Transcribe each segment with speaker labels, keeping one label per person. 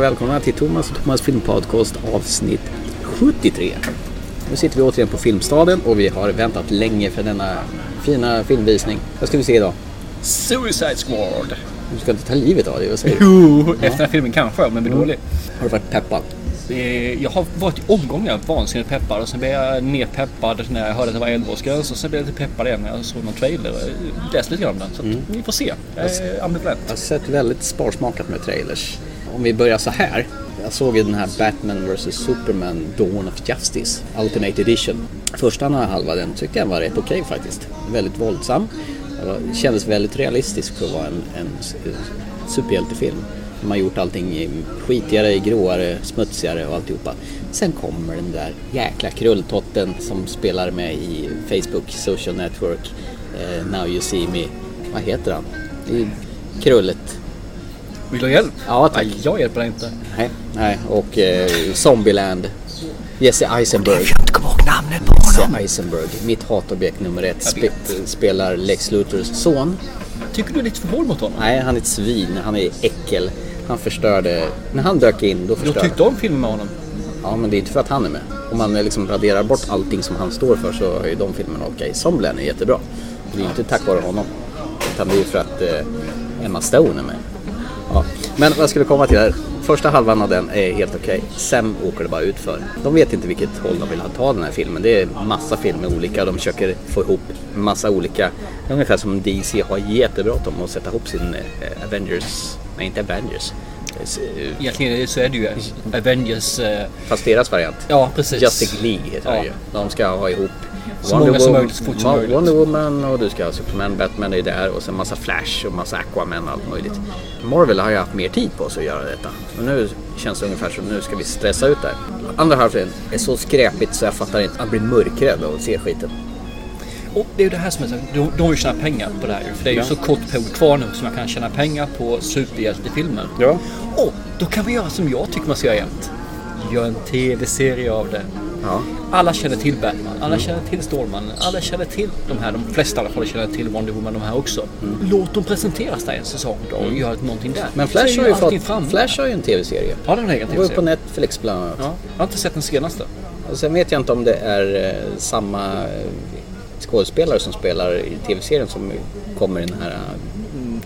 Speaker 1: Och välkomna till Thomas och Thomas filmpodcast avsnitt 73. Nu sitter vi återigen på Filmstaden och vi har väntat länge för denna fina filmvisning. Vad ska vi se idag?
Speaker 2: Suicide Squad.
Speaker 1: Du ska inte ta livet av dig, vad säger du?
Speaker 2: Jo, efter den här filmen kanske, men blir dålig.
Speaker 1: Har du varit peppad?
Speaker 2: Jag har varit i omgångar vansinnigt peppad och sen blev jag nerpeppad när jag hörde att det var 11-årsgräns och sen blev jag lite peppad igen när jag såg någon trailer. Jag läste lite grann om den så att vi får se. Jag är ambivalent.
Speaker 1: Jag har sett väldigt sparsmakat med trailers. Om vi börjar så här. Jag såg ju den här Batman vs Superman Dawn of Justice Ultimate Edition. Första halva den tyckte jag var rätt okej faktiskt. Väldigt våldsam. Det kändes väldigt realistisk för att vara en, en superhjältefilm. De har gjort allting skitigare, gråare, smutsigare och alltihopa. Sen kommer den där jäkla krulltotten som spelar med i Facebook Social Network. Eh, Now You See Me. Vad heter han? Krullet.
Speaker 2: Vill du ha hjälp?
Speaker 1: Ja, tack.
Speaker 2: Nej, jag hjälper dig inte.
Speaker 1: Nej, nej. och eh, Zombieland. Jesse Eisenberg.
Speaker 2: Jag inte kommer ihåg namnet på
Speaker 1: Jesse Eisenberg, mitt hatobjekt nummer ett,
Speaker 2: Jag
Speaker 1: spe, spelar Lex Luthors son.
Speaker 2: Tycker du är lite för hård mot honom?
Speaker 1: Nej, han är ett svin, han är äckel. Han förstörde, när han dök in då
Speaker 2: Du
Speaker 1: förstörde
Speaker 2: tyckte om filmen med honom?
Speaker 1: Ja, men det är inte för att han är med. Om man eh, liksom raderar bort allting som han står för så är ju de filmerna okej. Zombieland är jättebra. Det är inte tack vare honom. Utan det är ju för att eh, Emma Stone är med. Men vad jag skulle komma till här. Första halvan av den är helt okej. Sen åker det bara ut för. De vet inte vilket håll de vill ta den här filmen. Det är massa filmer olika. De försöker få ihop massa olika. Ungefär som DC har jättebråttom att sätta ihop sin eh, Avengers. Nej, inte Avengers. Eh,
Speaker 2: Egentligen så är det ju Avengers... eh,
Speaker 1: Fast deras variant.
Speaker 2: Ja, precis.
Speaker 1: Justice League heter
Speaker 2: Ja.
Speaker 1: ju. De ska ha ihop
Speaker 2: Så många som möjligt, så fort som möjligt.
Speaker 1: Wonder Woman och du ska ha Superman, Batman är där och sen massa Flash och massa Aquaman och allt möjligt. Marvel har ju haft mer tid på sig att göra detta. Men nu känns det ungefär som nu ska vi stressa ut där. Andra halvan är så skräpigt så jag fattar inte. Jag blir mörkrädd av att se skiten.
Speaker 2: Och det är ju det här som är så, de, de ju tjänat pengar på det här För det är ju
Speaker 1: Ja.
Speaker 2: så kort period kvar nu som man kan tjäna pengar på superhjältefilmer.
Speaker 1: Ja.
Speaker 2: Och då kan vi göra som jag tycker man ska göra jämt. Gör en tv-serie av det.
Speaker 1: Ja.
Speaker 2: Alla känner till Batman, alla
Speaker 1: Mm.
Speaker 2: känner till Stålmannen, alla känner till de här, de flesta i alla fall känner till Wonder Woman de här också.
Speaker 1: Mm.
Speaker 2: Låt dem presenteras där en säsong då och göra någonting där.
Speaker 1: Men Flash har ju fått...
Speaker 2: framme.
Speaker 1: Flash har ju en tv-serie.
Speaker 2: Har den en egen
Speaker 1: ju på
Speaker 2: tv-serie?
Speaker 1: Netflix bland annat.
Speaker 2: Ja, jag har inte sett den senaste.
Speaker 1: Och sen vet jag inte om det är eh, samma eh, skådespelare som spelar i tv-serien som kommer i den här. eh,
Speaker 2: Mm,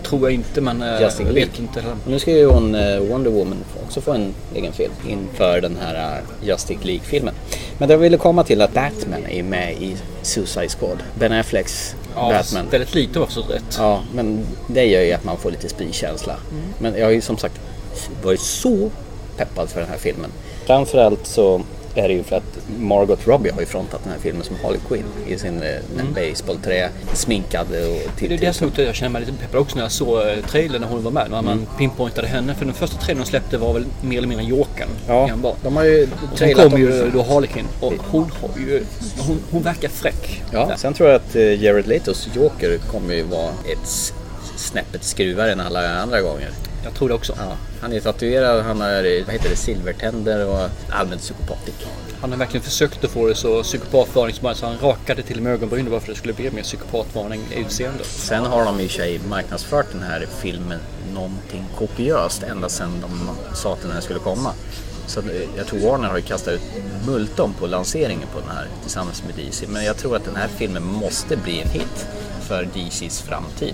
Speaker 2: tror jag inte men eh, jag
Speaker 1: League.
Speaker 2: vet inte. heller.
Speaker 1: Nu ska ju hon eh, Wonder Woman också få en egen film inför den här eh, Justice League-filmen. Men det jag ville komma till att Batman är med i Suicide Squad. Ben Afflecks
Speaker 2: Ja,
Speaker 1: Batman.
Speaker 2: väldigt lite också rätt.
Speaker 1: Ja, men det gör ju att man får lite spykänsla. Men jag har ju som sagt varit så peppad för den här filmen. Framförallt så är det ju för att Margot Robbie har ju frontat den här filmen som Harley Quinn i sin mm. baseballträ, sminkad och till,
Speaker 2: Det är det som jag kände mig lite peppad också när jag såg eh, trailern när hon var med. När man
Speaker 1: Mm.
Speaker 2: pinpointade henne. För den första trailern de släppte var väl mer eller mindre Jokern.
Speaker 1: Ja, de har ju trailat
Speaker 2: kom
Speaker 1: om-
Speaker 2: ju då Harlequin och hon har ju... Hon, hon verkar fräck.
Speaker 1: Ja, sen tror jag att eh, Jared Letos Joker kommer ju vara ett snäppet skruvare än alla andra gånger.
Speaker 2: Jag tror det också.
Speaker 1: Ja, han är tatuerad, han har vad heter det, silvertänder och allmänt psykopatisk.
Speaker 2: Han har verkligen försökt att få det så psykopatvarning som bara så han rakade till och med ögonbrynen bara för att det skulle bli mer psykopatvarning i utseendet.
Speaker 1: Sen har de i sig marknadsfört den här filmen någonting kopiöst ända sedan de sa att den här skulle komma. Så eh, jag tror Warner har ju kastat ut multum på lanseringen på den här tillsammans med DC. Men jag tror att den här filmen måste bli en hit för DCs framtid.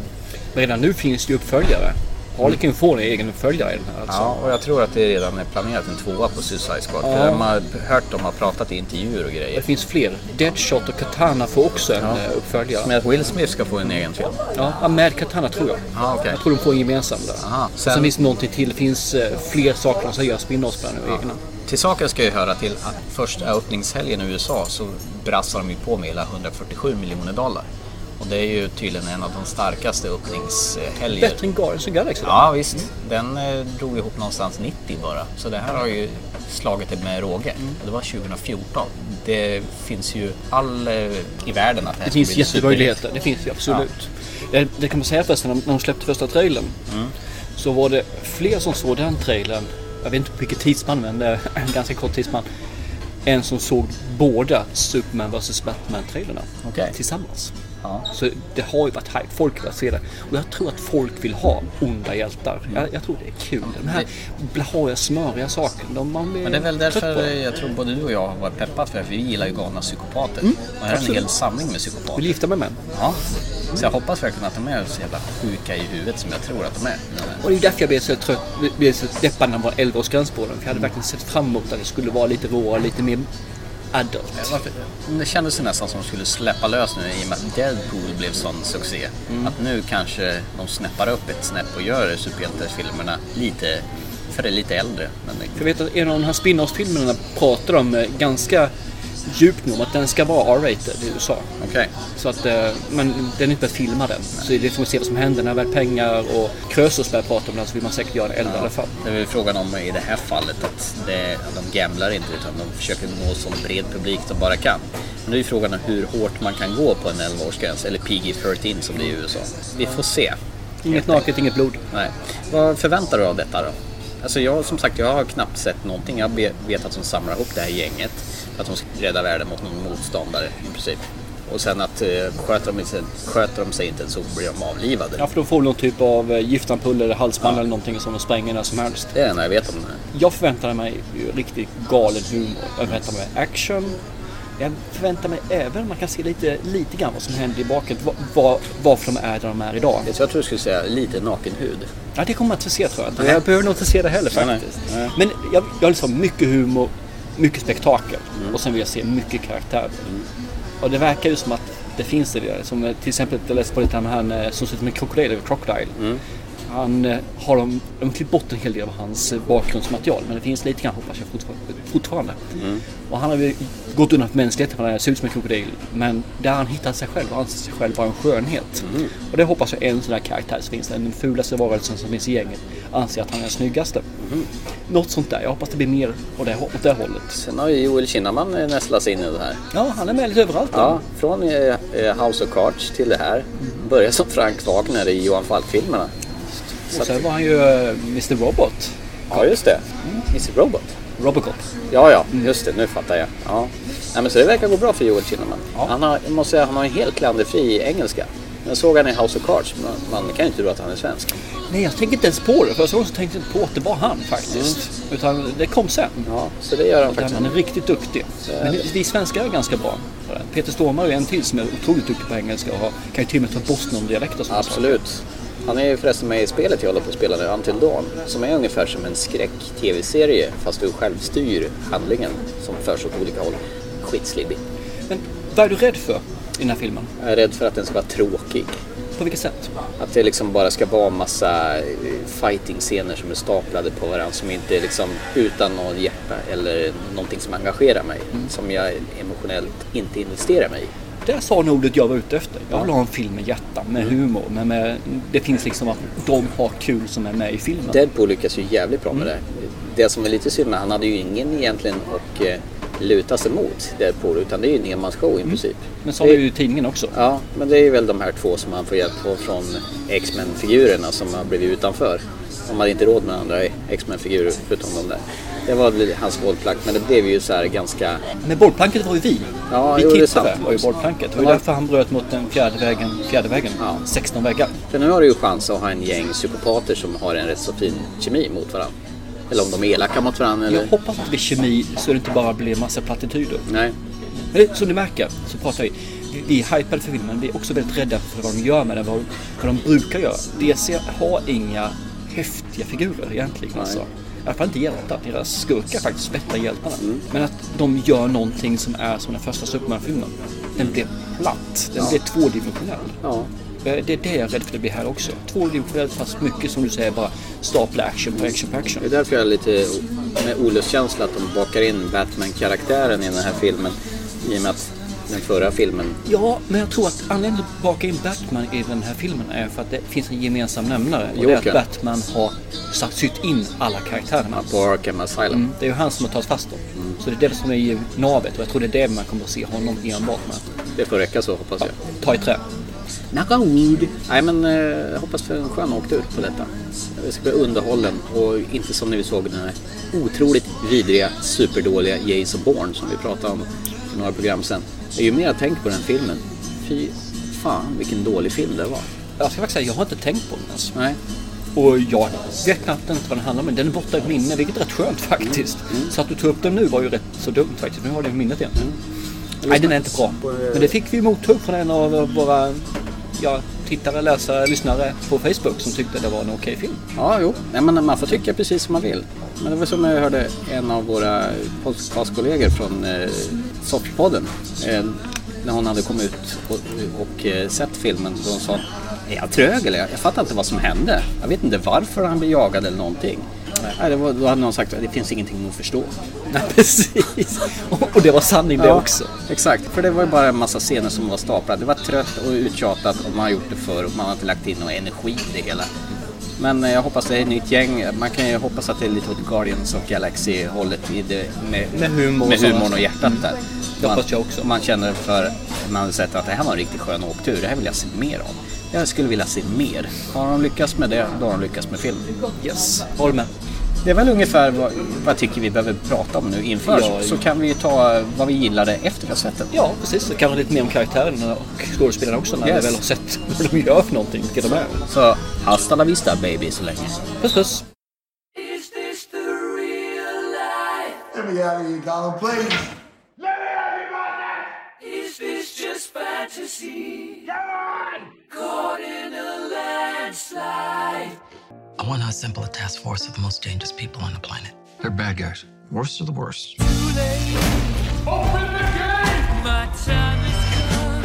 Speaker 2: Men redan nu finns det ju uppföljare. Harlequin får en egen uppföljare i den här alltså.
Speaker 1: Ja, och jag tror att det redan är planerat en tvåa på Suicide Squad.
Speaker 2: Ja.
Speaker 1: För de har hört de har pratat i intervjuer och
Speaker 2: Det
Speaker 1: grejer.
Speaker 2: finns fler. Deadshot och Katana får också en eh, uppföljare.
Speaker 1: Men att Will Smith ska få en egen film.
Speaker 2: Ja, med Katana tror jag.
Speaker 1: Ja, okej.
Speaker 2: Jag tror de får en gemensam där.
Speaker 1: Aha,
Speaker 2: Sen,
Speaker 1: sen-
Speaker 2: finns det någonting till. Det finns eh, fler saker de ska göra spin-offs på den nu, egna.
Speaker 1: Till saken ska ju höra till att första öppningshelgen i USA så brassar de ju på med hela 147 miljoner dollar. Och det är ju tydligen en av de starkaste öppningshelger.
Speaker 2: Bättre än Guardians of Galaxy. då?
Speaker 1: Ja visst, den eh, drog ihop någonstans 90 bara. Så det här har ju slagit det med råge.
Speaker 2: Mm.
Speaker 1: Och det var 2014. Det finns ju all eh, i världen att det här
Speaker 2: Det finns jättemöjligheter. Det finns ju absolut. Det, det kan man säga förresten, när de släppte första trailern
Speaker 1: Mm.
Speaker 2: så var det fler som såg den trailern, jag vet inte på vilket tidsspann men det är en ganska kort tidsspann, än som såg båda Superman vs Batman-trailerna
Speaker 1: Okej.
Speaker 2: tillsammans.
Speaker 1: Ja.
Speaker 2: Så det har ju varit hype. Folk vill se det. Och jag tror att folk vill ha onda hjältar. Jag, jag tror det är kul. Den här blahariga, smöriga saken. De, man blir
Speaker 1: Men det är väl därför jag tror både du och jag har varit peppad för vi gillar ju galna psykopater. och här är en hel samling med
Speaker 2: Vill
Speaker 1: psykopater.
Speaker 2: gifta mig med.
Speaker 1: Ja. Så jag hoppas verkligen att de är så jävla sjuka i huvudet som jag tror att de är.
Speaker 2: Och det är därför jag blev så trött, blev så deppad när det var 11-årsgräns på den. För jag hade verkligen sett fram emot att det skulle vara lite råare, lite mer adult.
Speaker 1: Varför- Det kändes ju nästan som att de skulle släppa lös nu i och med att Deadpool blev sån succé. Att nu kanske de snäppar upp ett snäpp och gör superhjältefilmerna lite, för det lite äldre. Men
Speaker 2: jag vet att en av de här spin-off-filmerna pratar de eh, ganska djupt nu om att den ska vara R-rated i USA.
Speaker 1: Okej.
Speaker 2: Så att, eh, men den är inte börjat filma den. Så det får vi se vad som händer när det är väl pengar och Krösus börjar prata om den så vill man säkert göra den äldre i alla fall.
Speaker 1: Det är väl frågan om i det här fallet att det, de gamblar inte utan de försöker nå så bred publik de bara kan. Men det är frågan om hur hårt man kan gå på en 11-årsgräns, eller PG-13 som det är i USA. Vi får se.
Speaker 2: Inget naket, inget blod.
Speaker 1: Nej. Vad förväntar du av detta då? Alltså jag som sagt, jag har knappt sett någonting. Jag vet att de samlar ihop det här gänget. Att de ska rädda världen mot någon motståndare i princip. Och sen att eh, sköter, de inte, sköter de sig inte så blir de avlivade.
Speaker 2: Ja, för då får vi någon typ av eh, giftampull eller halsband eller någonting som de spränger när som helst.
Speaker 1: Det är det enda jag vet om det.
Speaker 2: Jag förväntade mig riktigt galen humor. Jag förväntade mig action. Jag förväntar mig även, man kan se lite, lite grann vad som händer i baket. Var, var, varför de är där de är idag.
Speaker 1: Jag tror du skulle säga lite naken hud.
Speaker 2: Ja, det kommer man inte få se tror jag. Jag behöver nog inte se det heller
Speaker 1: Nej, nej.
Speaker 2: faktiskt.
Speaker 1: Nej.
Speaker 2: Men jag, jag vill ha mycket humor, mycket spektakel
Speaker 1: Mm.
Speaker 2: och sen vill jag se mycket karaktär. Och det verkar ju som att det finns det där. Som eh, till exempel, jag läste på lite om han som ser ut som en krokodil, eller crocodile.
Speaker 1: Mm.
Speaker 2: Han eh, har de, de klippt bort en hel del av hans eh, bakgrundsmaterial men det finns lite grann hoppas jag fortfarande. fortfarande.
Speaker 1: Mm.
Speaker 2: Och han har ju gått undan för mänskligheten för han ser ut som en krokodil. Men där han hittat sig själv och anser sig själv vara en skönhet.
Speaker 1: Mm.
Speaker 2: Och det hoppas jag är en sån där karaktär som finns där. Den fulaste varelsen som finns i gänget anser att han är den snyggaste.
Speaker 1: Mm.
Speaker 2: Något sånt där. Jag hoppas det blir mer åt det, åt det hållet.
Speaker 1: Sen har ju Joel Kinnaman eh, nästlat sig in i det här.
Speaker 2: Ja, han är med lite överallt.
Speaker 1: Ja, från House of Cards till det här. Började som Frank Wagner i Johan Falk-filmerna.
Speaker 2: Och sen var han ju eh, Mr Robot.
Speaker 1: Ja, just det. Mr Robot.
Speaker 2: Robocop.
Speaker 1: Ja, ja, just det. Nu fattar jag. Ja. Nej, men så det verkar gå bra för Joel Kinnaman.
Speaker 2: Ja.
Speaker 1: Han har, jag måste säga, han har en helt klanderfri engelska. Jag såg han i House of Cards. Man, man kan ju inte tro att han är svensk.
Speaker 2: Nej, jag tänker inte ens på det. Första gången så tänkte jag inte på att det var han faktiskt. Utan det kom sen.
Speaker 1: Ja, så det gör han faktiskt.
Speaker 2: han är riktigt duktig. Men vi svenskar är ganska bra. Peter Stormare är en till som är otroligt duktig på engelska och kan ju till och med ta Boston-dialekt och sådana
Speaker 1: Absolut. Han är ju förresten med i spelet jag håller på att spela nu, Until Dawn. Som är ungefär som en skräck-tv-serie fast du själv styr handlingen som förs åt olika håll. Skitslibbig.
Speaker 2: Men vad är du rädd för i den här filmen?
Speaker 1: Jag är rädd för att den ska vara tråkig.
Speaker 2: På vilket sätt?
Speaker 1: Att det liksom bara ska vara massa eh, fighting-scener som är staplade på varandra som inte är liksom utan någon hjärta eller någonting som engagerar mig. Som jag emotionellt inte investerar mig i.
Speaker 2: Där sa nog ordet jag var ute efter. Jag vill ha en film med hjärta, med humor, men med, det finns liksom att de har kul som är med i filmen.
Speaker 1: Deadpool lyckas ju jävligt bra med det. Det som är lite synd med han hade ju ingen egentligen att eh, luta sig mot Deadpool utan det är ju en enmansshow i princip.
Speaker 2: Men så har
Speaker 1: Det-
Speaker 2: ju tidningen också.
Speaker 1: Ja, men det är ju väl de här två som han får hjälp på från X-Men-figurerna som har blivit utanför. De hade inte råd med andra X-Men-figurer förutom de där. Det var väl hans bollplank, men det blev ju så här ganska...
Speaker 2: Men bollplanket var ju vi.
Speaker 1: Ja,
Speaker 2: vi
Speaker 1: jo, det
Speaker 2: tittade
Speaker 1: sant.
Speaker 2: var ju bollplanket. Det var ju
Speaker 1: Ja.
Speaker 2: därför han bröt mot den fjärde vägen. Fjärde vägen.
Speaker 1: Ja.
Speaker 2: 16 väggar.
Speaker 1: För nu har du ju chans att ha en gäng psykopater som har en rätt så fin kemi mot varandra. Eller om de är elaka mot varandra eller...
Speaker 2: Jag hoppas att det blir kemi så det inte bara blir massa plattityder.
Speaker 1: Nej.
Speaker 2: Men det- som ni märker så pratar vi. vi- är hypade för filmen. Vi är också väldigt rädda för vad de gör med den. Vad, vad de brukar göra. DC har inga häftiga figurer egentligen. Alltså. I alla fall inte hjältar. Deras skurkar faktiskt bättre hjältarna. Men att de gör någonting som är som den första Superman-filmen. Den blir platt. Den blir tvådimensionell.
Speaker 1: Ja.
Speaker 2: Eh, Det är det jag är rädd för det blir här också. Tvådimensionellt fast mycket som du säger bara stapla action på action på action.
Speaker 1: Det är därför jag är lite med olustkänsla att de bakar in Batman-karaktären i den här filmen. I och med att den förra filmen...
Speaker 2: Ja, men jag tror att anledningen till att baka in Batman i den här filmen är för att det finns en gemensam nämnare. Och det är att
Speaker 1: Joker.
Speaker 2: Batman har satt sytt in alla karaktärerna.
Speaker 1: På Arkham Asylum.
Speaker 2: Mm, det är ju han som har tagit fast dem. Så det är det som är navet och jag tror det är det man kommer att se honom enbart med.
Speaker 1: Det får räcka så hoppas jag.
Speaker 2: Ta i trä.
Speaker 1: Wood. Nej men eh, jag hoppas för en skön åktur på detta. Jag ska bli underhållen och inte som när vi såg den här otroligt vidriga, superdåliga Jason Bourne som vi pratade om för några program sedan. Ju mer jag tänker på den filmen, fy fan vilken dålig film det var.
Speaker 2: Jag ska faktiskt säga, jag har inte tänkt på den ens.
Speaker 1: Nej.
Speaker 2: Och jag vet knappt inte vad den handlar om. Den är borta i minne, vilket är rätt skönt faktiskt. Så att du tog upp den nu var ju rätt så dumt faktiskt. Nu har den i minnet igen. Nej, den är inte bra. Men det fick vi mothugg från en av våra ja, tittare, läsare, lyssnare på Facebook som tyckte det var en okej film.
Speaker 1: Ja, jo. Nej, men man får tycka precis som man vill. Men det var som jag hörde en av våra podcastkollegor från eh, Soffpodden. Eh, när hon hade kommit ut och, och eh, sett filmen. Då hon sa, är jag trög eller? Jag fattar inte vad som hände. Jag vet inte varför han blev jagad eller någonting. Nej, det var, då hade någon sagt att det finns ingenting att förstå.
Speaker 2: Nej, precis. Och, och det var sanning det också.
Speaker 1: Exakt, för det var ju bara en massa scener som var staplade. Det var trött och uttjatat och man har gjort det förr och man har inte lagt in någon energi i det hela. Men eh, jag hoppas det är ett nytt gäng. Man kan ju hoppas att det är lite åt Guardians of Galaxy-hållet med,
Speaker 2: Med humor
Speaker 1: med
Speaker 2: och
Speaker 1: humorn och hjärtat där.
Speaker 2: Det
Speaker 1: Man,
Speaker 2: hoppas jag också.
Speaker 1: man känner för, man har sett att det här var en riktigt skön åktur. Det här vill jag se mer av. Jag skulle vilja se mer. Har de lyckats med det, då har de lyckats med film.
Speaker 2: Yes, håll med.
Speaker 1: Det är väl ungefär vad, vad jag tycker vi behöver prata om nu inför.
Speaker 2: Ja,
Speaker 1: så kan vi ta vad vi gillade efter vi har sett den.
Speaker 2: Ja, precis. Och kanske lite mer om karaktärerna och skådespelarna också när
Speaker 1: Yes.
Speaker 2: vi väl har sett vad de gör för någonting, vilka de är.
Speaker 1: Så hasta la vista baby så länge.
Speaker 2: Puss puss!
Speaker 3: Is this the real life?
Speaker 4: Let me out of here, please.
Speaker 3: Is this just fantasy? Caught in a landslide.
Speaker 5: I want to assemble a task force of the most dangerous people on the planet. They're bad guys. Worst of the worst.
Speaker 3: My time has come.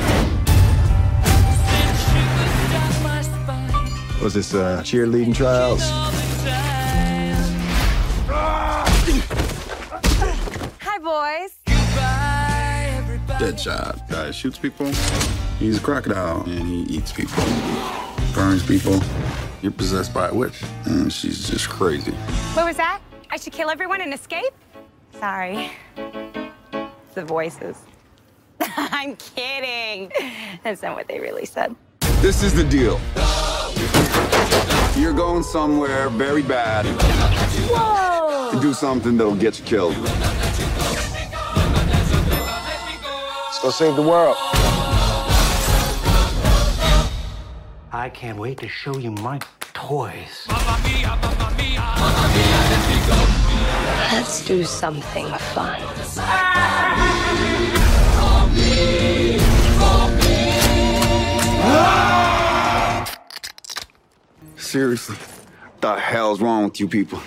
Speaker 3: Send shivers down my spine.
Speaker 4: Was this uh, cheerleading trials?
Speaker 3: All the time.
Speaker 6: Hi, boys.
Speaker 3: Goodbye, everybody.
Speaker 7: Deadshot. Guy shoots people. He's a crocodile and he eats people. Burns people. You're possessed by a witch. And she's just crazy.
Speaker 6: What was that? I should kill everyone and escape? Sorry. It's the voices. I'm kidding. That's not what they really said.
Speaker 7: This is the deal. You're going somewhere very bad
Speaker 6: Whoa!
Speaker 7: to do something that'll get you killed.
Speaker 4: Let's go save the world.
Speaker 8: I can't wait to show you my toys.
Speaker 6: Let's do something fun.
Speaker 7: Seriously. what The hell's wrong with you people?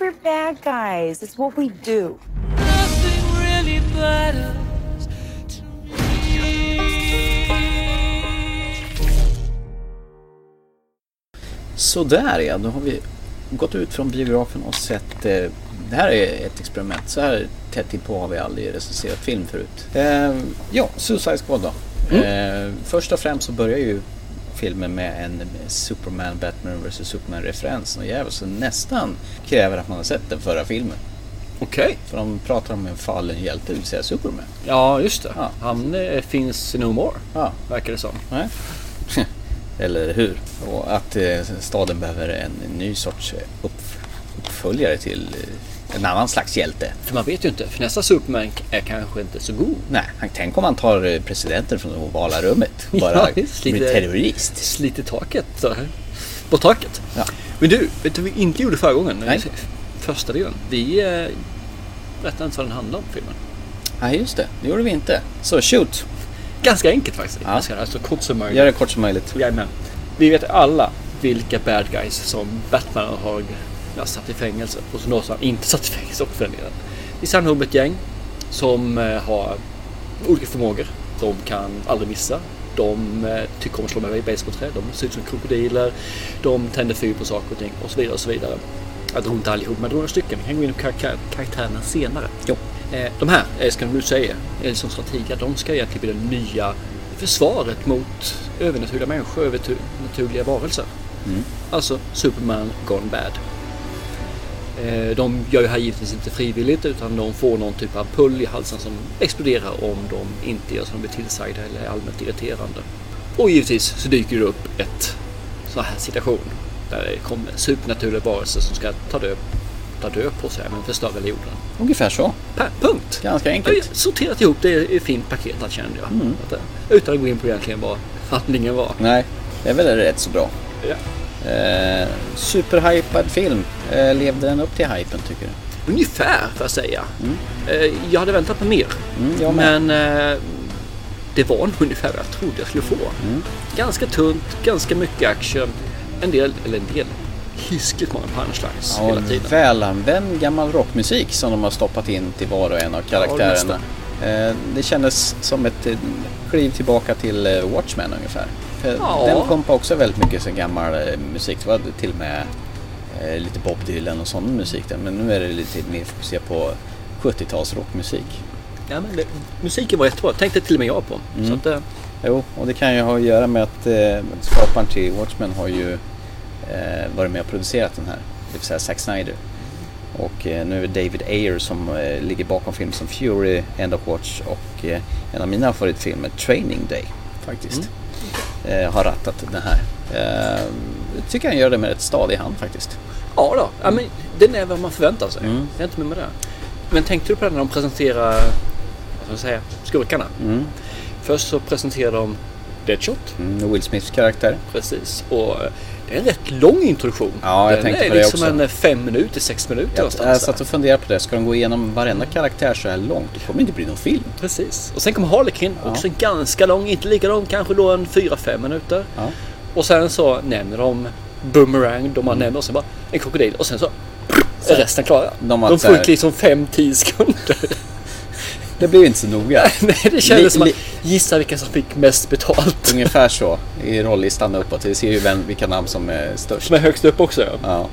Speaker 6: We're bad guys. It's what we do.
Speaker 3: Nothing really matters
Speaker 1: Sådär ja, då har vi gått ut från biografen och sett eh, det här är ett experiment. Så här tätt på har vi aldrig recenserat film förut. Eh, ja, Suicide Squad då. Eh, först och främst så börjar ju filmen med en Superman, Batman vs Superman referens. Och jävel så nästan kräver att man har sett den förra filmen.
Speaker 2: Okej.
Speaker 1: För de pratar om en fallen hjälte, det vill säga Superman.
Speaker 2: Ja, just det.
Speaker 1: Ja.
Speaker 2: Han eh, finns no more,
Speaker 1: Ja,
Speaker 2: verkar det som.
Speaker 1: nej. Eller hur? Och att eh, staden behöver en ny sorts uppf- uppföljare till eh, en annan slags hjälte.
Speaker 2: För man vet ju inte, för nästa Superman är kanske inte så god.
Speaker 1: Nej, han- tänk om han tar eh, presidenten från det ovala rummet bara
Speaker 2: Ja, visst,
Speaker 1: blir
Speaker 2: lite-
Speaker 1: terrorist.
Speaker 2: Sliter taket så här. På taket.
Speaker 1: Ja.
Speaker 2: Men du, vet du vad vi inte gjorde förra gången?
Speaker 1: Nej.
Speaker 2: Första delen. Vi eh, berättade inte vad den handlar om filmen.
Speaker 1: Nej, just det. Det gjorde vi inte. Så shoot!
Speaker 2: Ganska enkelt faktiskt.
Speaker 1: Ja.
Speaker 2: Ganska, alltså kort som möjligt.
Speaker 1: Gör det kort som möjligt.
Speaker 2: Jajamän. Vi vet alla vilka bad guys som Batman har ja, satt i fängelse och som han inte satt i fängelse också för. Vi samlar ihop ett gäng som eh, har olika förmågor. De kan aldrig missa. De eh, tycker om att slå med basebollträ. De ser ut som krokodiler. De tänder fyr på saker och ting och så vidare och så vidare. Jag drog inte allihop, men jag drog några stycken. Vi kan gå in på karaktär- karaktärerna senare.
Speaker 1: Jo.
Speaker 2: Eh, De här, eh, ska du säga, är som strateger, de ska egentligen bli det nya försvaret mot övernaturliga människor, övernaturliga varelser. Alltså Superman gone bad. Eh, De gör ju här givetvis inte frivilligt utan de får någon typ av pull i halsen som exploderar om de inte gör som de blir tillsagda eller är allmänt irriterande. Och givetvis så dyker det upp ett sån här situation där det kommer supernaturliga varelser som ska ta död, låta dö på sig men förstöra jorden.
Speaker 1: Ungefär så.
Speaker 2: Per, punkt.
Speaker 1: Ganska
Speaker 2: Jag
Speaker 1: enkelt.
Speaker 2: har sorterat ihop det i ett fint paket kände jag.
Speaker 1: Mm.
Speaker 2: Att, eh, utan att gå in på egentligen vad handlingen var.
Speaker 1: Nej, det är väl rätt så bra.
Speaker 2: Ja.
Speaker 1: Eh, superhypad film. Eh, levde den upp till hypen tycker du?
Speaker 2: Ungefär får jag säga. Eh, Jag hade väntat på mer.
Speaker 1: Mm, jag
Speaker 2: men eh, det var nog ungefär vad jag trodde jag skulle få.
Speaker 1: Mm.
Speaker 2: Ganska tunt, ganska mycket action. En del, eller en del, hiskligt många punchlines
Speaker 1: Ja,
Speaker 2: hela tiden.
Speaker 1: välanvänd gammal rockmusik som de har stoppat in till var och en av karaktärerna. Eh, det kändes som ett eh, kliv tillbaka till eh, Watchmen ungefär.
Speaker 2: Ja.
Speaker 1: Den pumpade också väldigt mycket så gammal musik. Det var till och med lite Bob Dylan och sån musik där. Men nu är det lite mer fokuserat på 70-tals rockmusik.
Speaker 2: Ja, men det, musiken var jättebra, tänkte till och med jag på.
Speaker 1: Mm.
Speaker 2: Så att, eh,
Speaker 1: Jo, och det kan ju ha att göra med att eh, skaparen till Watchmen har ju eh, varit med och producerat den här. Det vill säga Zack Snyder. Och eh, nu är David Ayer som eh, ligger bakom film som Fury, End of Watch och eh, en av mina favoritfilmer, Training Day, faktiskt. Eh, har rattat den här. Eh, jag tycker han gör det med ett stadig hand faktiskt.
Speaker 2: ja då, ja, men den är vad man förväntar sig.
Speaker 1: Mm.
Speaker 2: Det är inte mer med det. Men tänkte du på det när de presenterar vad ska jag säga, skurkarna?
Speaker 1: Mm.
Speaker 2: Först så presenterar de Deadshot.
Speaker 1: Mm, Will Smiths karaktär.
Speaker 2: Precis. Och eh, det är en rätt lång introduktion.
Speaker 1: Ja, jag
Speaker 2: Den
Speaker 1: tänkte
Speaker 2: är
Speaker 1: på det
Speaker 2: liksom
Speaker 1: också.
Speaker 2: en eh, fem minuter, sex minuter
Speaker 1: Jag,
Speaker 2: någonstans.
Speaker 1: jag satt och funderade på det. Ska de gå igenom varenda karaktär så här långt? Det kommer inte bli någon film.
Speaker 2: Precis. Och sen kommer Harlequin,
Speaker 1: Ja.
Speaker 2: också ganska lång, inte lika lång, kanske då en 4-5 minuter.
Speaker 1: Ja.
Speaker 2: Och sen så nämner de Boomerang, de har nämnt och sen bara en krokodil och sen så är resten klara.
Speaker 1: De
Speaker 2: De, fick liksom 5-10 sekunder.
Speaker 1: Det blir ju inte så noga.
Speaker 2: Nej, det kändes
Speaker 1: Li-
Speaker 2: som att gissa vilka som fick mest betalt.
Speaker 1: Ungefär så i rollistan uppåt. Vi ser ju vem, vilka namn som är störst.
Speaker 2: Som är högst upp också. Ja.
Speaker 1: Ja.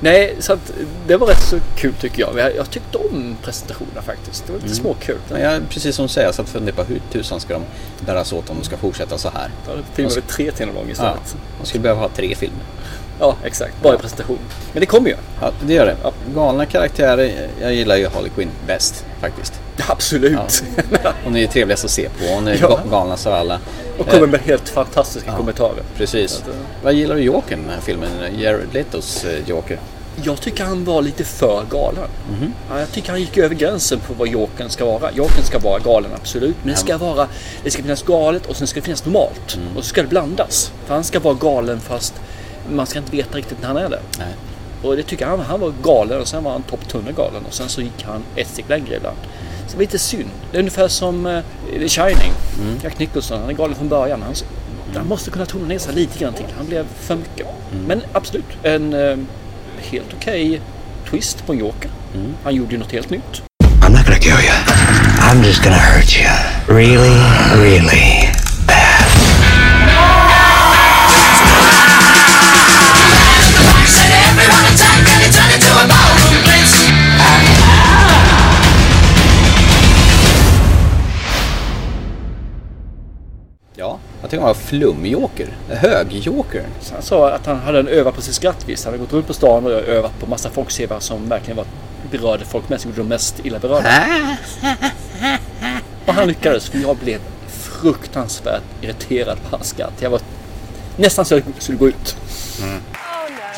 Speaker 2: Nej, så att det var rätt så kul tycker jag. Jag, jag tyckte om presentationerna faktiskt. Det var lite småkul.
Speaker 1: Men jag, precis som du säger, jag satt och funderade på hur tusan ska de bära sig åt om de ska fortsätta så här.
Speaker 2: Ja, Filmen var tre timmar lång
Speaker 1: Ja,
Speaker 2: istället.
Speaker 1: de skulle behöva ha tre filmer.
Speaker 2: Ja, exakt. Bara i presentation. Men det kommer ju.
Speaker 1: Ja, det gör det.
Speaker 2: Ja.
Speaker 1: Galna karaktärer. Jag gillar ju Harley Quinn bäst faktiskt.
Speaker 2: Absolut.
Speaker 1: Hon är ju trevligast att se på. Hon är
Speaker 2: Ja.
Speaker 1: ga- galnast av alla.
Speaker 2: Och kommer
Speaker 1: Eh,
Speaker 2: med helt fantastiska
Speaker 1: ja.
Speaker 2: kommentarer.
Speaker 1: Precis.
Speaker 2: att, eh,
Speaker 1: Vad gillar du Jokern i den här filmen? Jared Letos eh, Joker.
Speaker 2: Jag tycker han var lite för galen. Ja, jag tycker han gick över gränsen på vad Jokern ska vara. Jokern ska vara galen, absolut. Men det ska vara, det ska finnas galet och sen ska det finnas normalt. Och så ska det blandas. För han ska vara galen fast man ska inte veta riktigt när han är det.
Speaker 1: Nej.
Speaker 2: Och det tycker han, han var galen och sen var han topptunna galen och sen så gick han ett steg längre ibland. Så det var lite synd. Det är ungefär som uh, The Shining. Jack Nicholson, han är galen från början. Han, han måste kunna tona ner sig lite grann till. Han blev för mycket. Men absolut, en eh, helt okej twist på en Joker. Han gjorde ju något helt nytt.
Speaker 8: I'm not gonna kill you. I'm just gonna hurt you. Really, really
Speaker 1: Han var flumjoker. Högjoker.
Speaker 2: Så han sa att han hade en övat på sitt skratt visst. Han hade gått runt på stan och övat på massa folksevare som verkligen var berörde folk mest, gjorde de mest illa berörda. Och han lyckades för jag blev fruktansvärt irriterad på hans skratt. Jag var nästan så jag skulle gå ut.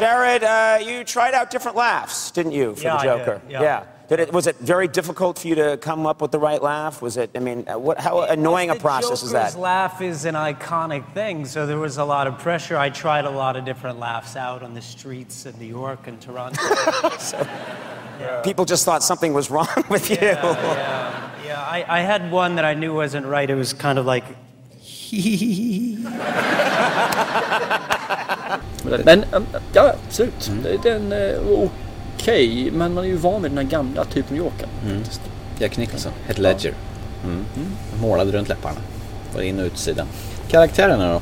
Speaker 9: Jared, uh, you tried out different laughs, didn't you, for
Speaker 10: Yeah,
Speaker 9: the
Speaker 10: I did,
Speaker 9: Joker?
Speaker 10: yeah.
Speaker 9: Did it, was it very difficult for you to come up with the right laugh? Was it? I mean, uh, what? How annoying a
Speaker 10: The
Speaker 9: process is
Speaker 10: Joker's
Speaker 9: that?
Speaker 10: laugh is an iconic thing, so there was a lot of pressure. I tried a lot of different laughs out on the streets of New York and Toronto.
Speaker 9: People just thought something was wrong with you.
Speaker 10: yeah, yeah. I, I had one that I knew wasn't right. It was kind of like,
Speaker 2: Men um, ja, absolut. Det- Den är okej, men man är ju van med den här gamla typen av Joker. faktiskt.
Speaker 1: Jack Nicholson. Heath Ledger. Mm. Målade runt läpparna. Var in och utsidan. Karaktärerna då?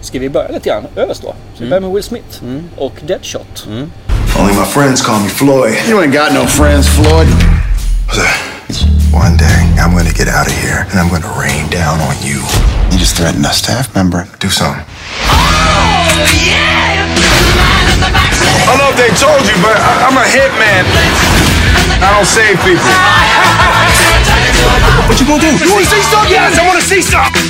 Speaker 2: Ska vi börja lite grann överst då? Ska vi börja med Will Smith och Deadshot.
Speaker 4: Only my friends call me Floyd. You ain't got no friends, Floyd.
Speaker 11: One day, I'm to get out of here and I'm to rain down on you. You just threatened a staff member. Do something.
Speaker 4: I don't know if they told you, but I- I'm a hitman. I don't save people. What you gonna do? You wanna see something? Yes, I wanna see something.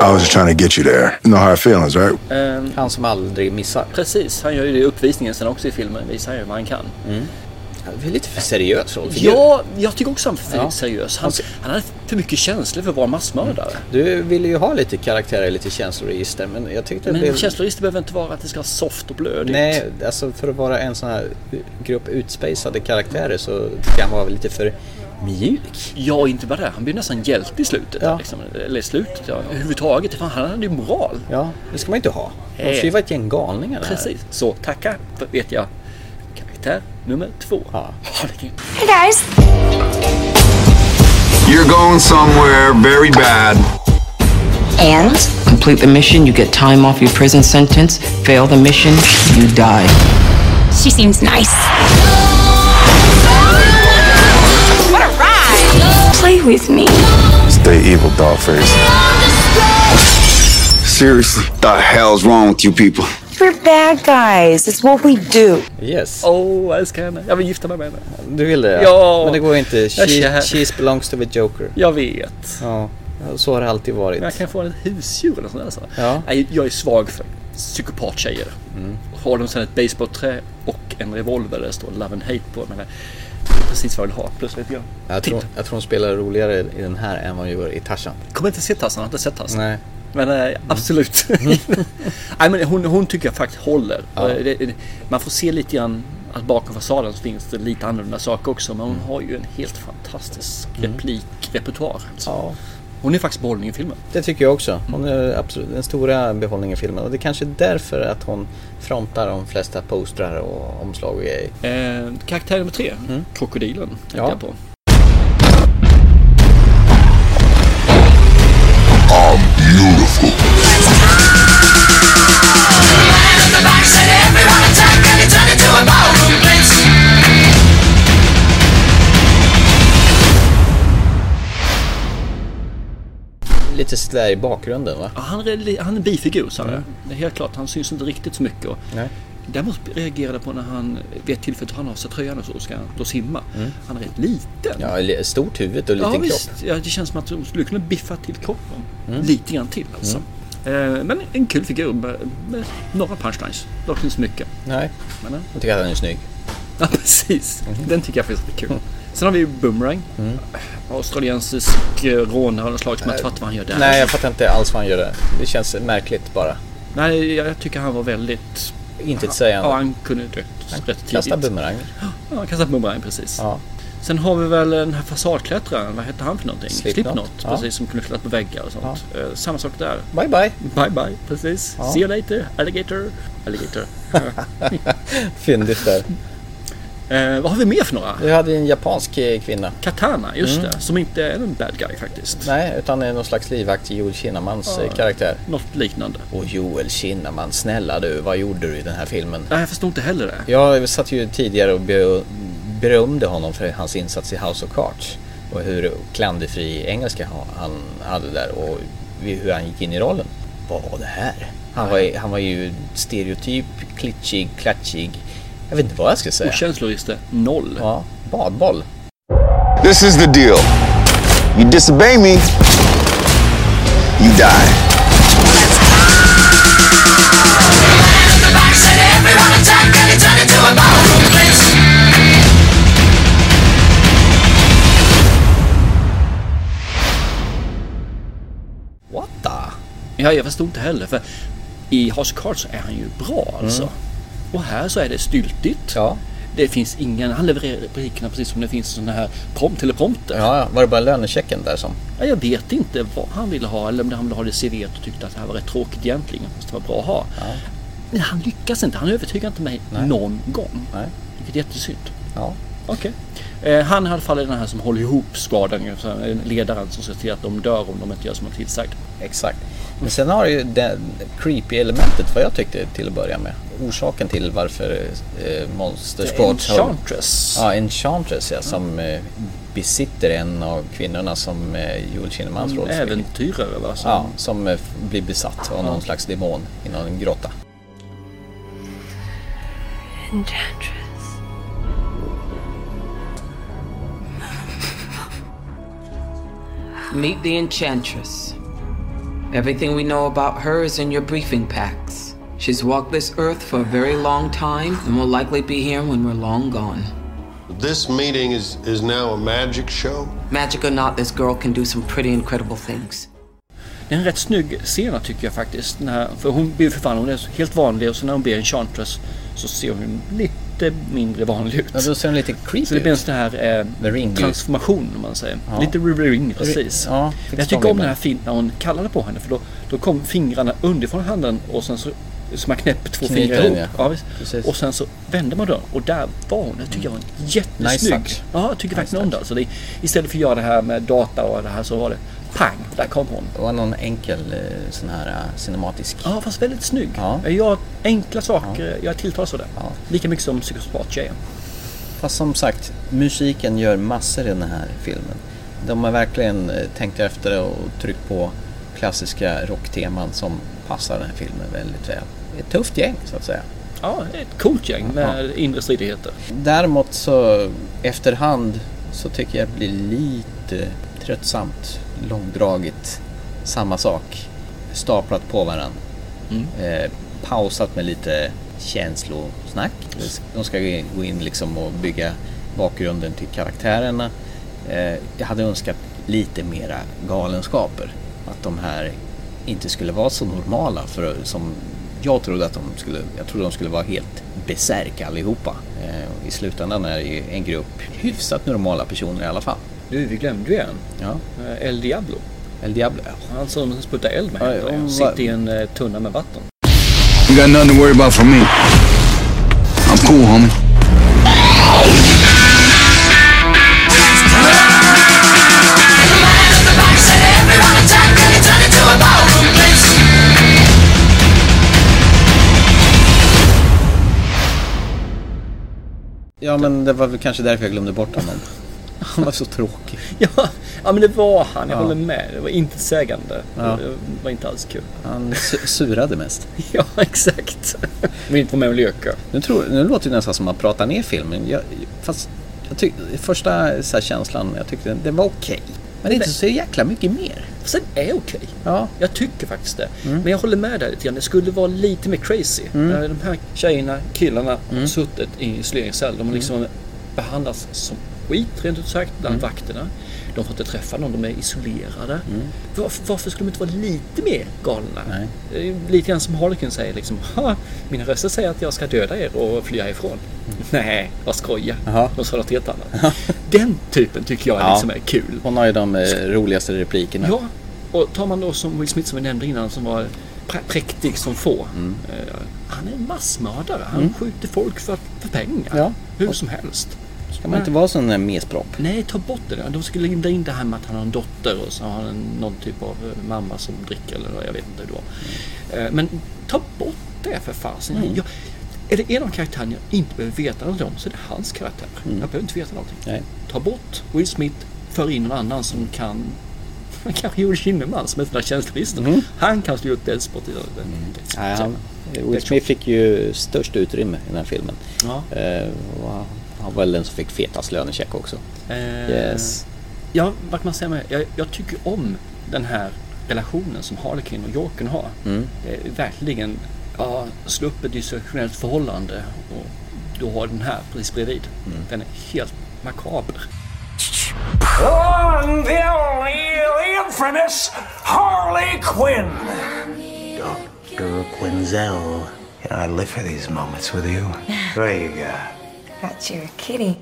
Speaker 11: I was just trying to get you there. You know how I feelings, right?
Speaker 2: Ehm,
Speaker 1: Han som aldrig missar.
Speaker 2: precis, han gör ju det i uppvisningen sen också i filmen. Visar ju vad han kan. Mm.
Speaker 1: Det är lite för seriös rollfigur.
Speaker 2: Ja, jag tycker också han är för
Speaker 1: Ja.
Speaker 2: seriös. Han, han hade för mycket känslor för att vara massmördare.
Speaker 1: Du ville ju ha lite karaktärer, lite känsloregister, men jag tyckte
Speaker 2: Men
Speaker 1: blev...
Speaker 2: känsloregister behöver inte vara att det ska vara soft och blödigt.
Speaker 1: Nej, alltså för att vara en sån här grupp utspejsade karaktärer så tycker han var lite för mjuk.
Speaker 2: Ja, inte bara det. Han blir nästan hjälte i slutet.
Speaker 1: Ja.
Speaker 2: Liksom. Eller slutet, ja. Överhuvudtaget. Fan, han hade ju moral.
Speaker 1: Ja, det ska man inte ha.
Speaker 2: Eh.
Speaker 1: måste ju vara ett gäng galningar.
Speaker 2: Precis. Så tacka vet jag, karaktär nummer två.
Speaker 1: Ja.
Speaker 2: Ha det grymt.
Speaker 6: Hey guys.
Speaker 4: You're going somewhere very bad.
Speaker 12: And? Complete the mission, you get time off your prison sentence. Fail the mission, you die.
Speaker 6: She seems nice. What a ride! Play with me.
Speaker 11: Stay evil, dogface.
Speaker 4: Seriously, the hell's wrong with you people?
Speaker 12: We're bad guys. It's what we do.
Speaker 1: Yes.
Speaker 2: Åh, oh, jag älskar henne. Jag vill gifta mig med henne.
Speaker 1: Du vill det?
Speaker 2: Ja.
Speaker 1: Men det går inte. She, belongs to the Joker.
Speaker 2: Jag vet.
Speaker 1: Ja, så har det alltid varit.
Speaker 2: Men jag kan få ett husdjur eller sånt där. Så.
Speaker 1: Ja.
Speaker 2: Nej, Jag är svag för psykopattjejer.
Speaker 1: Mm.
Speaker 2: Har de sen ett basebollträ och en revolver där det står Love and Hate på. Men det är precis vad jag vill ha. Plus lite grann.
Speaker 1: Jag tror, jag tror hon spelar roligare i den här än vad hon gör i Tarzan.
Speaker 2: Kommer inte se Tarzan, har inte sett Tarzan.
Speaker 1: Nej.
Speaker 2: Men eh, absolut. Nej, men hon, hon tycker jag faktiskt håller.
Speaker 1: Ja.
Speaker 2: Eh, det, det, man får se lite grann att bakom fasaden så finns det lite annorlunda saker också. Men
Speaker 1: Mm.
Speaker 2: hon har ju en helt fantastisk replikrepertoar. Alltså.
Speaker 1: Ja.
Speaker 2: Hon är faktiskt behållning i filmen.
Speaker 1: Det tycker jag också. Hon är absolut den stora behållningen i filmen. Och det är kanske är därför att hon frontar de flesta postrar och omslag och grejer.
Speaker 2: Eh, karaktär nummer tre, krokodilen, tänkte
Speaker 1: Ja.
Speaker 2: jag på.
Speaker 1: Lite sådär i bakgrunden va?
Speaker 2: Ja, han, är, han är en bifigur, jag. Det är helt klart. Han syns inte riktigt så mycket. Och. Däremot reagerade på när han vid ett tillfälle tar han av sig tröjan och så ska han då simma. Han är rätt liten.
Speaker 1: Ja, stort huvud och liten
Speaker 2: ja,
Speaker 1: kropp.
Speaker 2: visst. Ja, det känns som att de skulle kunna biffa till kroppen.
Speaker 1: Mm.
Speaker 2: Lite grann till alltså. Eh, Men en kul figur med, med några punchlines. Dock inte så mycket.
Speaker 1: Nej,
Speaker 2: Men, eh,
Speaker 1: jag tycker att han är snygg.
Speaker 2: ja, precis.
Speaker 1: Mhm.
Speaker 2: Den tycker jag faktiskt är kul. Sen har vi ju Boomerang.
Speaker 1: Mm.
Speaker 2: Australiensisk eh, rånare av något slag som jag inte fattar vad han gör där.
Speaker 1: Nej, jag fattar inte alls vad han gör där. Det känns märkligt bara.
Speaker 2: Nej, jag tycker han var väldigt...
Speaker 1: Intetsägande.
Speaker 2: Ja, han kunde dött rätt tidigt.
Speaker 1: Kasta bumeranger.
Speaker 2: Ja, han kastade boomerang precis.
Speaker 1: Ja.
Speaker 2: Sen har vi väl den här fasadklättraren, vad hette han för någonting?
Speaker 1: Slipknot. Ja.
Speaker 2: precis, som kunde klättra på väggar och sånt. Eh, samma sak där.
Speaker 1: Bye bye.
Speaker 2: Bye bye, precis.
Speaker 1: Ja.
Speaker 2: See you later, alligator. Alligator.
Speaker 1: Fyndigt där.
Speaker 2: Eh, vad har vi mer för några?
Speaker 1: Vi hade en japansk eh, kvinna.
Speaker 2: Katana, just
Speaker 1: Mm.
Speaker 2: det. Som inte är en bad guy faktiskt.
Speaker 1: Nej, utan är någon slags livvakt Joel Kinnamans
Speaker 2: Ja.
Speaker 1: eh, karaktär.
Speaker 2: Något liknande.
Speaker 1: Och Joel Kinnaman, snälla du, vad gjorde du i den här filmen?
Speaker 2: Nej, jag förstår inte heller det.
Speaker 1: Jag satt ju tidigare och be- berömde honom för hans insats i House of Cards. Och hur klanderfri engelska ha- han hade där och hur han gick in i rollen. Vad var det här? Han var, han var ju stereotyp, klitschig, klatschig. Jag vet inte vad jag ska säga.
Speaker 2: Och känsloregister, noll.
Speaker 1: Ja, badboll.
Speaker 4: This is the deal. You disobey me, you die.
Speaker 1: What the?
Speaker 2: Ja, jag förstod inte heller. För i House of Cards är han ju bra alltså.
Speaker 1: Mm.
Speaker 2: Och här så är det styltigt.
Speaker 1: Ja.
Speaker 2: Det finns ingen, han levererar replikerna precis som det finns sådana här prompt eller prompter.
Speaker 1: Ja, var det bara lönechecken där som?
Speaker 2: Ja, jag vet inte vad han ville ha eller om han ville ha det CV och tyckte att det här var rätt tråkigt egentligen. Fast det var bra att ha. Men han lyckas inte. Han övertygar inte mig
Speaker 1: Nej.
Speaker 2: någon gång.
Speaker 1: Nej.
Speaker 2: Vilket är jättesynd.
Speaker 1: Ja.
Speaker 2: Okej. Eh, han är i alla fall den här som håller ihop alltså, en Ledaren som ser till att de dör om de inte gör som de är tillsagd.
Speaker 1: Exakt. Men sen har du ju det creepy elementet vad jag tyckte till att börja med. Orsaken till varför eh, Monstersport...
Speaker 2: The Enchantress.
Speaker 1: Ja, Enchantress ja, som eh, besitter en av kvinnorna som eh, Joel Kinnemans
Speaker 2: En
Speaker 1: roll
Speaker 2: äventyrare va? Som,
Speaker 1: Ja, som eh, blir besatt av någon slags demon i någon grotta.
Speaker 12: Enchantress. Meet the Enchantress. Everything we know about her is in your briefing packs. She's walked this earth for a very long time and will likely be here when we're long gone.
Speaker 13: This meeting is, is now a magic show?
Speaker 12: Magic or not, this girl can do some pretty incredible things.
Speaker 2: Det är en rätt snygg scen tycker jag faktiskt. När, för hon blir för fan, hon är helt vanlig och så när hon blir Enchantress så ser hon lite mindre vanlig ut.
Speaker 1: Ja, då ser hon lite creepy
Speaker 2: Så det blir en sån här eh, transformation om man säger.
Speaker 1: Ja.
Speaker 2: Lite The Ring precis.
Speaker 1: Ja,
Speaker 2: jag tycker om den här fint när hon kallade på henne för då, då kom fingrarna underifrån handen och sen så så man knäpper två
Speaker 1: Knyter
Speaker 2: fingrar
Speaker 1: den,
Speaker 2: ihop.
Speaker 1: ja.
Speaker 2: Ja. Och sen så vände man dörren och där var hon. Det tycker jag var en jättesnygg.
Speaker 1: Nice touch.
Speaker 2: Ja, jag tycker verkligen om det. Alltså det. Istället för att göra det här med data och det här så var det pang, där kom hon.
Speaker 1: Det var någon enkel eh, sån här eh, cinematisk.
Speaker 2: Ja, fast väldigt snygg.
Speaker 1: Ja.
Speaker 2: Jag gör enkla saker, jag tilltalas av det. Lika mycket som psykopat-tjejen.
Speaker 1: Fast som sagt, musiken gör massor i den här filmen. De har verkligen eh, tänkt efter och tryckt på klassiska rockteman som passar den här filmen väldigt väl. Ett tufft gäng så att säga.
Speaker 2: Ja, det är ett coolt gäng med inre stridigheter.
Speaker 1: Däremot så efterhand så tycker jag det blir lite tröttsamt, långdraget. Samma sak, staplat på varandra.
Speaker 2: Mm.
Speaker 1: Eh, pausat med lite känslosnack. De ska gå in liksom och bygga bakgrunden till karaktärerna. Eh, jag hade önskat lite mera galenskaper. Att de här inte skulle vara så normala för, som jag trodde att de skulle. Jag trodde de skulle vara helt besärk allihopa. Eh, I slutändan är det ju en grupp hyfsat normala personer i alla fall.
Speaker 2: Du, vi glömde ju en.
Speaker 1: Ja.
Speaker 2: Eh, El Diablo.
Speaker 1: El Diablo,
Speaker 2: Han som sprutar eld med
Speaker 1: Ja,
Speaker 2: händerna och
Speaker 1: va-
Speaker 2: sitter i en eh, tunna med vatten.
Speaker 4: You got nothing to worry about from me. I'm cool, homie.
Speaker 1: Ja men det var väl kanske därför jag glömde bort honom. Han var så tråkig.
Speaker 2: Ja, ja men det var han. Jag
Speaker 1: Ja.
Speaker 2: håller med. Det var inte sägande.
Speaker 1: Ja.
Speaker 2: Det var inte alls kul.
Speaker 1: Han su- surade mest.
Speaker 2: Ja, exakt. Vill inte vara med och leka.
Speaker 1: Nu, tror, nu låter det nästan som att man pratar ner filmen. Jag, fast jag tyck, första så känslan, jag tyckte den var okej. Men inte så jäkla mycket mer.
Speaker 2: Sen är okej.
Speaker 1: Ja.
Speaker 2: Jag tycker faktiskt det.
Speaker 1: Mm.
Speaker 2: Men jag håller med dig lite grann. Det skulle vara lite mer crazy.
Speaker 1: Mm.
Speaker 2: När De här tjejerna, killarna
Speaker 1: Mm.
Speaker 2: suttit i isoleringscell. De har liksom behandlats som skit rent ut sagt bland
Speaker 1: Mm.
Speaker 2: vakterna. De får inte träffa någon, de är isolerade. Varför, varför skulle de inte vara lite mer galna?
Speaker 1: Nej.
Speaker 2: Är Lite grann som Harlequin säger liksom. "Ha, Mina röster säger att jag ska döda er och fly härifrån. Nej, vad skoja. De sa något helt annat. Den typen tycker jag
Speaker 1: Ja.
Speaker 2: liksom är kul.
Speaker 1: Hon har ju de eh, roligaste replikerna.
Speaker 2: Ja, och tar man då som Will Smith som vi nämnde innan som var prä- präktig som få.
Speaker 1: Mm.
Speaker 2: Eh, han är en massmördare. Han
Speaker 1: Mm.
Speaker 2: skjuter folk för, för pengar.
Speaker 1: Ja.
Speaker 2: Hur som helst.
Speaker 1: Ska man inte vara sån där mespropp?
Speaker 2: Nej, ta bort det. där. De skulle linda in det här med att han har en dotter och så har han någon typ av eh, mamma som dricker eller vad, jag vet inte hur det var. Eh, Men ta bort det för fasen.
Speaker 1: Mm.
Speaker 2: Jag- Är det en av karaktärerna jag inte behöver veta något om så är det hans karaktär.
Speaker 1: Mm.
Speaker 2: Jag behöver inte veta någonting.
Speaker 1: Nej.
Speaker 2: Ta bort Will Smith, för in någon annan som kan Kanske Joel Kinnaman som är den där tjänstelistan.
Speaker 1: Mm.
Speaker 2: Han kan slå ut Deadspot i
Speaker 1: Nej, han, Will Smith fick ju störst utrymme i den här filmen.
Speaker 2: Ja.
Speaker 1: Eh, och han var väl den som fick fetast lönecheck också.
Speaker 2: Eh,
Speaker 1: Yes.
Speaker 2: Ja, vad kan man säga med jag, jag tycker om den här relationen som Harlequin och Jokern har.
Speaker 1: Mm.
Speaker 2: Det är verkligen, ja, slå upp ett dysfunktionellt förhållande och du har den här precis bredvid.
Speaker 1: Mm.
Speaker 2: Den är helt makaber.
Speaker 3: One, the only, the infamous Harley Quinn.
Speaker 8: Dr. Quinzel. You know, I live for these moments with you. What do you got?
Speaker 14: Got your kitty.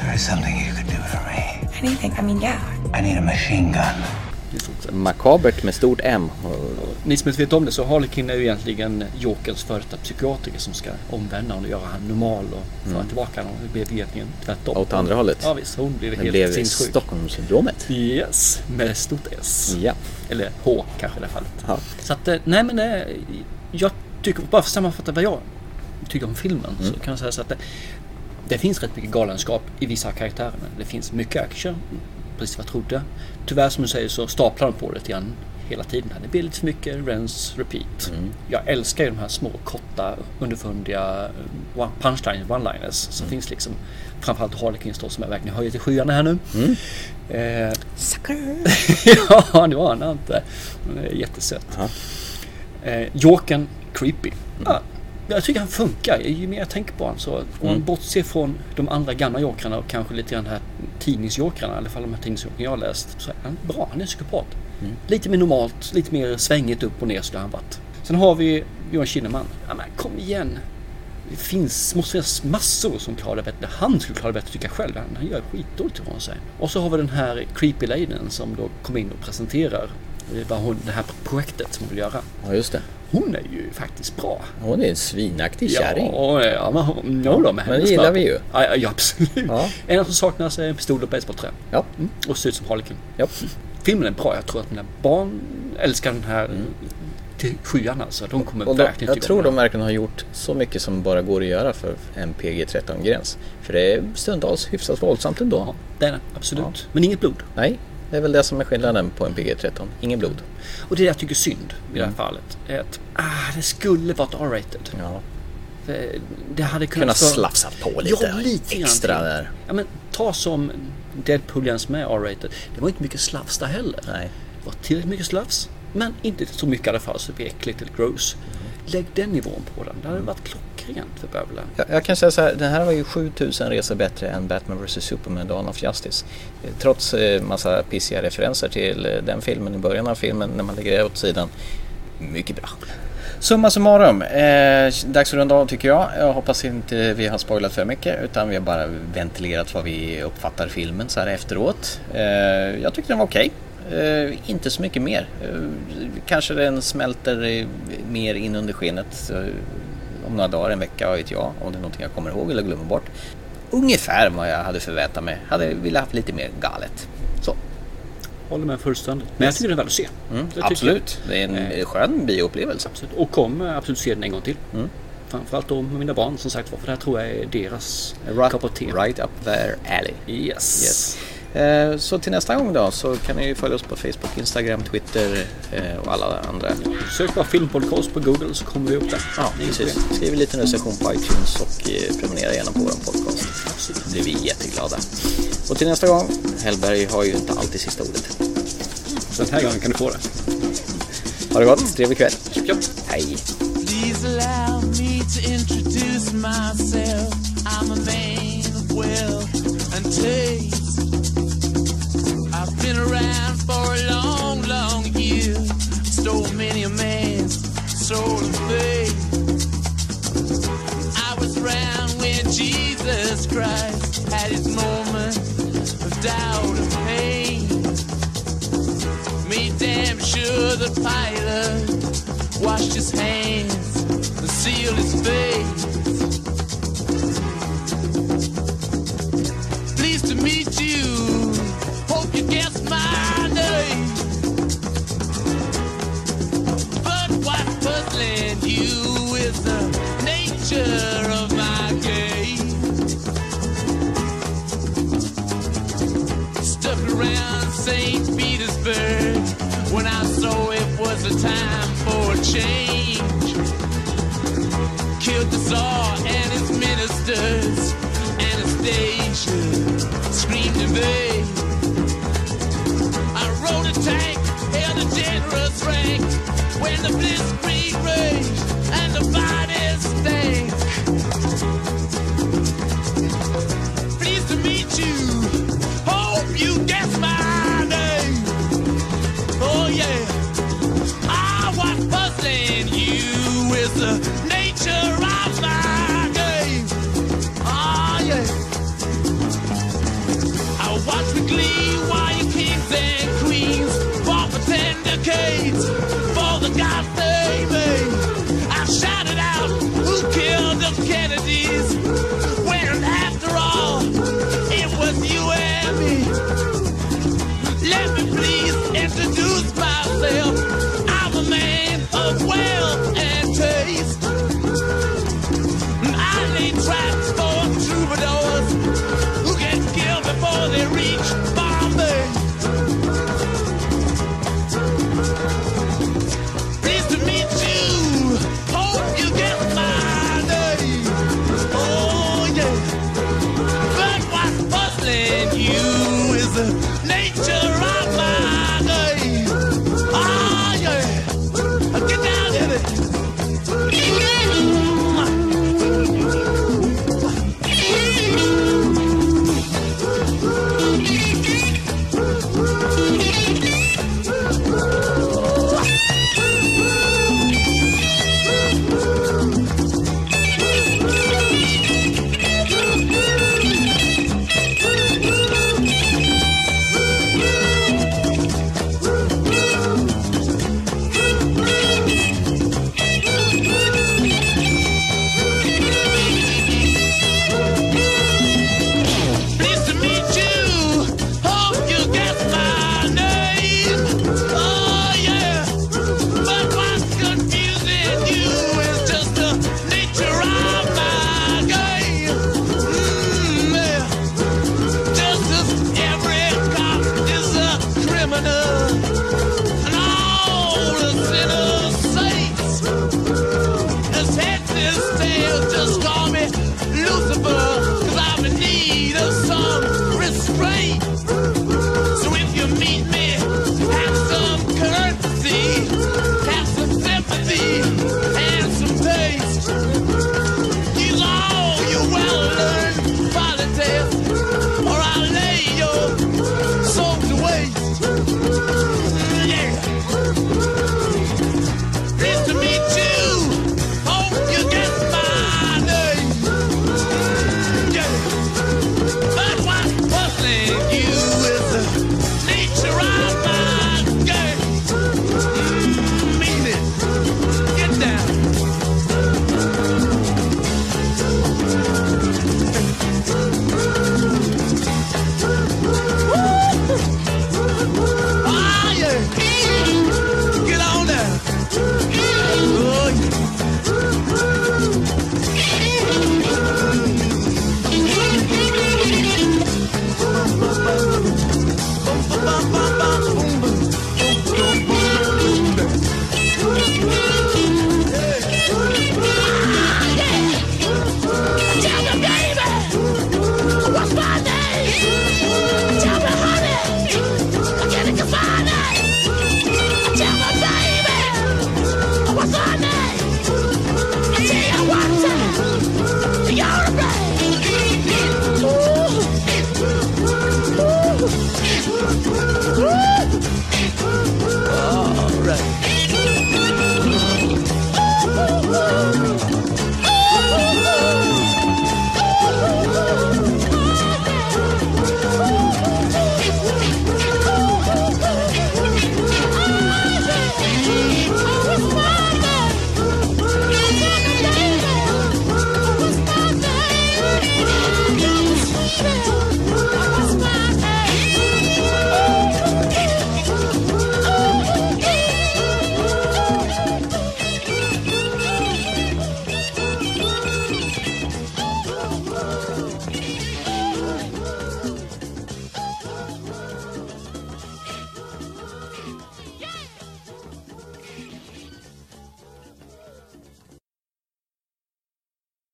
Speaker 8: There is something you could do for me.
Speaker 14: Anything. I mean, yeah.
Speaker 8: I need a machine gun.
Speaker 1: Makabert med stort M.
Speaker 2: Ni som inte vet om det så Harlequin är ju egentligen Jokerns före detta psykiatriker som ska omvända honom och göra han normal och föra
Speaker 1: Mm.
Speaker 2: tillbaka honom. Det blev egentligen tvärtom.
Speaker 1: Åt andra hållet.
Speaker 2: Ja visst, hon blev
Speaker 1: Det
Speaker 2: helt
Speaker 1: blev
Speaker 2: sinnessjuk.
Speaker 1: Stockholmssyndromet.
Speaker 2: Yes, med stort S.
Speaker 1: Ja.
Speaker 2: Eller H kanske i det här fallet.
Speaker 1: Ja.
Speaker 2: Så att, eh, nej men eh, jag tycker, bara för att sammanfatta vad jag tycker om filmen
Speaker 1: Mm.
Speaker 2: så kan jag säga så att det, finns rätt mycket galenskap i vissa av karaktärerna. Det finns mycket action, precis vad jag trodde. Tyvärr som du säger så staplar de på det lite grann hela tiden. Det blir lite för mycket rens repeat.
Speaker 1: Mm.
Speaker 2: Jag älskar ju de här små korta underfundiga eh, one- punchlines, one-liners som
Speaker 1: Mm.
Speaker 2: finns liksom. Framförallt Harlequins då som är verkligen höjer till skyarna här nu.
Speaker 1: Mm.
Speaker 2: Eh,
Speaker 1: Sucker!
Speaker 2: ja, det var han inte. Han är jättesöt. Eh, Jokern, creepy. Ja, jag tycker han funkar. Ju mer jag tänker på honom så. Om man
Speaker 1: Mm.
Speaker 2: bortser från de andra gamla jokrarna och kanske lite grann de här tidningsjokrarna. I alla fall de här tidningsjokrarna jag har läst. Så är han bra. Han är en psykopat.
Speaker 1: Mm.
Speaker 2: Lite mer normalt, lite mer svängigt upp och ner skulle han varit. Sen har vi Johan Kinnaman. Ja men kom igen. Det finns, måste finnas massor som klarar det bättre. Han skulle klara det bättre tycker jag själv. Han, han gör skitdåligt ifrån sig. Och så har vi den här creepy ladyn som då kommer in och presenterar eh, vad hon, det här projektet som hon vill göra.
Speaker 1: Ja, just det.
Speaker 2: Hon är ju faktiskt bra.
Speaker 1: Hon är en svinaktig kärring.
Speaker 2: Ja, ja men hon, no, då, med
Speaker 1: Men det gillar
Speaker 2: smör.
Speaker 1: vi ju.
Speaker 2: Ja, ja, ja absolut.
Speaker 1: Ja.
Speaker 2: En som saknas är en pistol och basebollträ.
Speaker 1: Ja.
Speaker 2: Mm. Och ser ut som Harlequin.
Speaker 1: Ja.
Speaker 2: Filmen är bra. Jag tror att mina barn älskar den här till sjuan alltså. De kommer
Speaker 1: Mm. Och
Speaker 2: verkligen
Speaker 1: jag tror de verkligen har gjort så mycket som bara går att göra för en PG-13-gräns. För det är stundtals hyfsat våldsamt ändå.
Speaker 2: Ja, det är det. Absolut. Men inget blod.
Speaker 1: Nej, det är väl det som är skillnaden på en PG-13. Ingen blod.
Speaker 2: Och det jag tycker är synd i det
Speaker 1: Mm.
Speaker 2: här fallet är att ah, det skulle varit R-rated.
Speaker 1: Ja.
Speaker 2: Det, det hade kunnat... Vara-
Speaker 1: slafsa på lite
Speaker 2: Ja, lite
Speaker 1: extra där.
Speaker 2: Ja, men ta som Deadpool ens med R-rated. Det var inte mycket slafs där heller.
Speaker 1: Nej.
Speaker 2: Det var tillräckligt mycket slafs. Men inte så mycket i alla fall så det blir äckligt eller gross. Lägg den nivån på den. Det hade varit klockrent för bövelen.
Speaker 1: Jag, jag kan säga så här, den här var ju 7000 resor bättre än Batman vs Superman Dawn of Justice. Eh, Trots eh, massa pissiga referenser till eh, den filmen i början av filmen när man lägger det åt sidan. Mycket bra. Summa summarum, eh, dags att runda av tycker jag. Jag hoppas inte vi har spoilat för mycket utan vi har bara ventilerat vad vi uppfattar filmen så här efteråt. Eh, jag tyckte den var okej. Eh, inte så mycket mer. Kanske den smälter mer in under skenet om några dagar, en vecka, vad vet jag. Om det är någonting jag kommer ihåg eller glömmer bort. Ungefär vad jag hade förväntat mig. Hade velat haft lite mer galet. Så.
Speaker 2: Håller med fullständigt. Men jag tycker det är värt att se.
Speaker 1: Mm, absolut. Det är en
Speaker 2: Eh,
Speaker 1: skön bioupplevelse.
Speaker 2: Absolut. Och kommer absolut se den en gång till.
Speaker 1: Mm.
Speaker 2: Framförallt då med mina barn som sagt var. För det här tror jag är deras
Speaker 1: Right,
Speaker 2: cup of tea.
Speaker 1: right up their alley.
Speaker 2: Yes.
Speaker 1: Yes. Eh, Så till nästa gång då så kan ni ju följa oss på Facebook, Instagram, Twitter eh, och alla andra.
Speaker 2: Sök bara filmpodcast på Google så kommer vi upp där.
Speaker 1: Ja,
Speaker 2: Det
Speaker 1: precis. Skriv en liten recension på iTunes och eh, prenumerera gärna på vår podcast. Då blir vi jätteglada. Och till nästa gång, Hellberg har ju inte alltid sista ordet.
Speaker 2: Den här gången kan du få det.
Speaker 1: Ha det gott, trevlig kväll. Hej.
Speaker 3: Please allow me to introduce myself. I'm a man of wealth the pilot washed his hands and sealed his face.